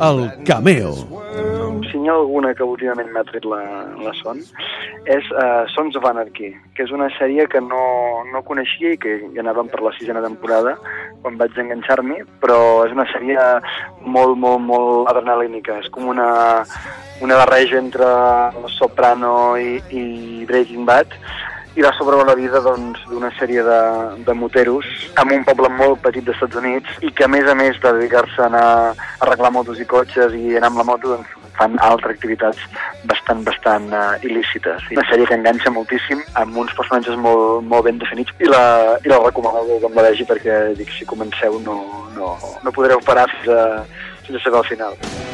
El Cameo. Si n'hi ha alguna que últimament m'ha tret la, la son, és uh, Sons of Anarchy, que és una sèrie que no, no coneixia i que ja anàvem per la sisena temporada quan vaig enganxar-m'hi, però és una sèrie molt, molt, molt adrenalínica. És com una, una barreja entre Soprano i, i Breaking Bad, i va sobre la vida doncs, d'una doncs, sèrie de, de moteros en un poble molt petit dels Estats Units i que a més a més de dedicar-se a a arreglar motos i cotxes i anar amb la moto doncs, fan altres activitats bastant, bastant uh, il·lícites. Una sèrie que enganxa moltíssim, amb uns personatges molt, molt ben definits, i la, i la recomano que em la vegi perquè dic, si comenceu no, no, no podreu parar fins a, fins a saber el final.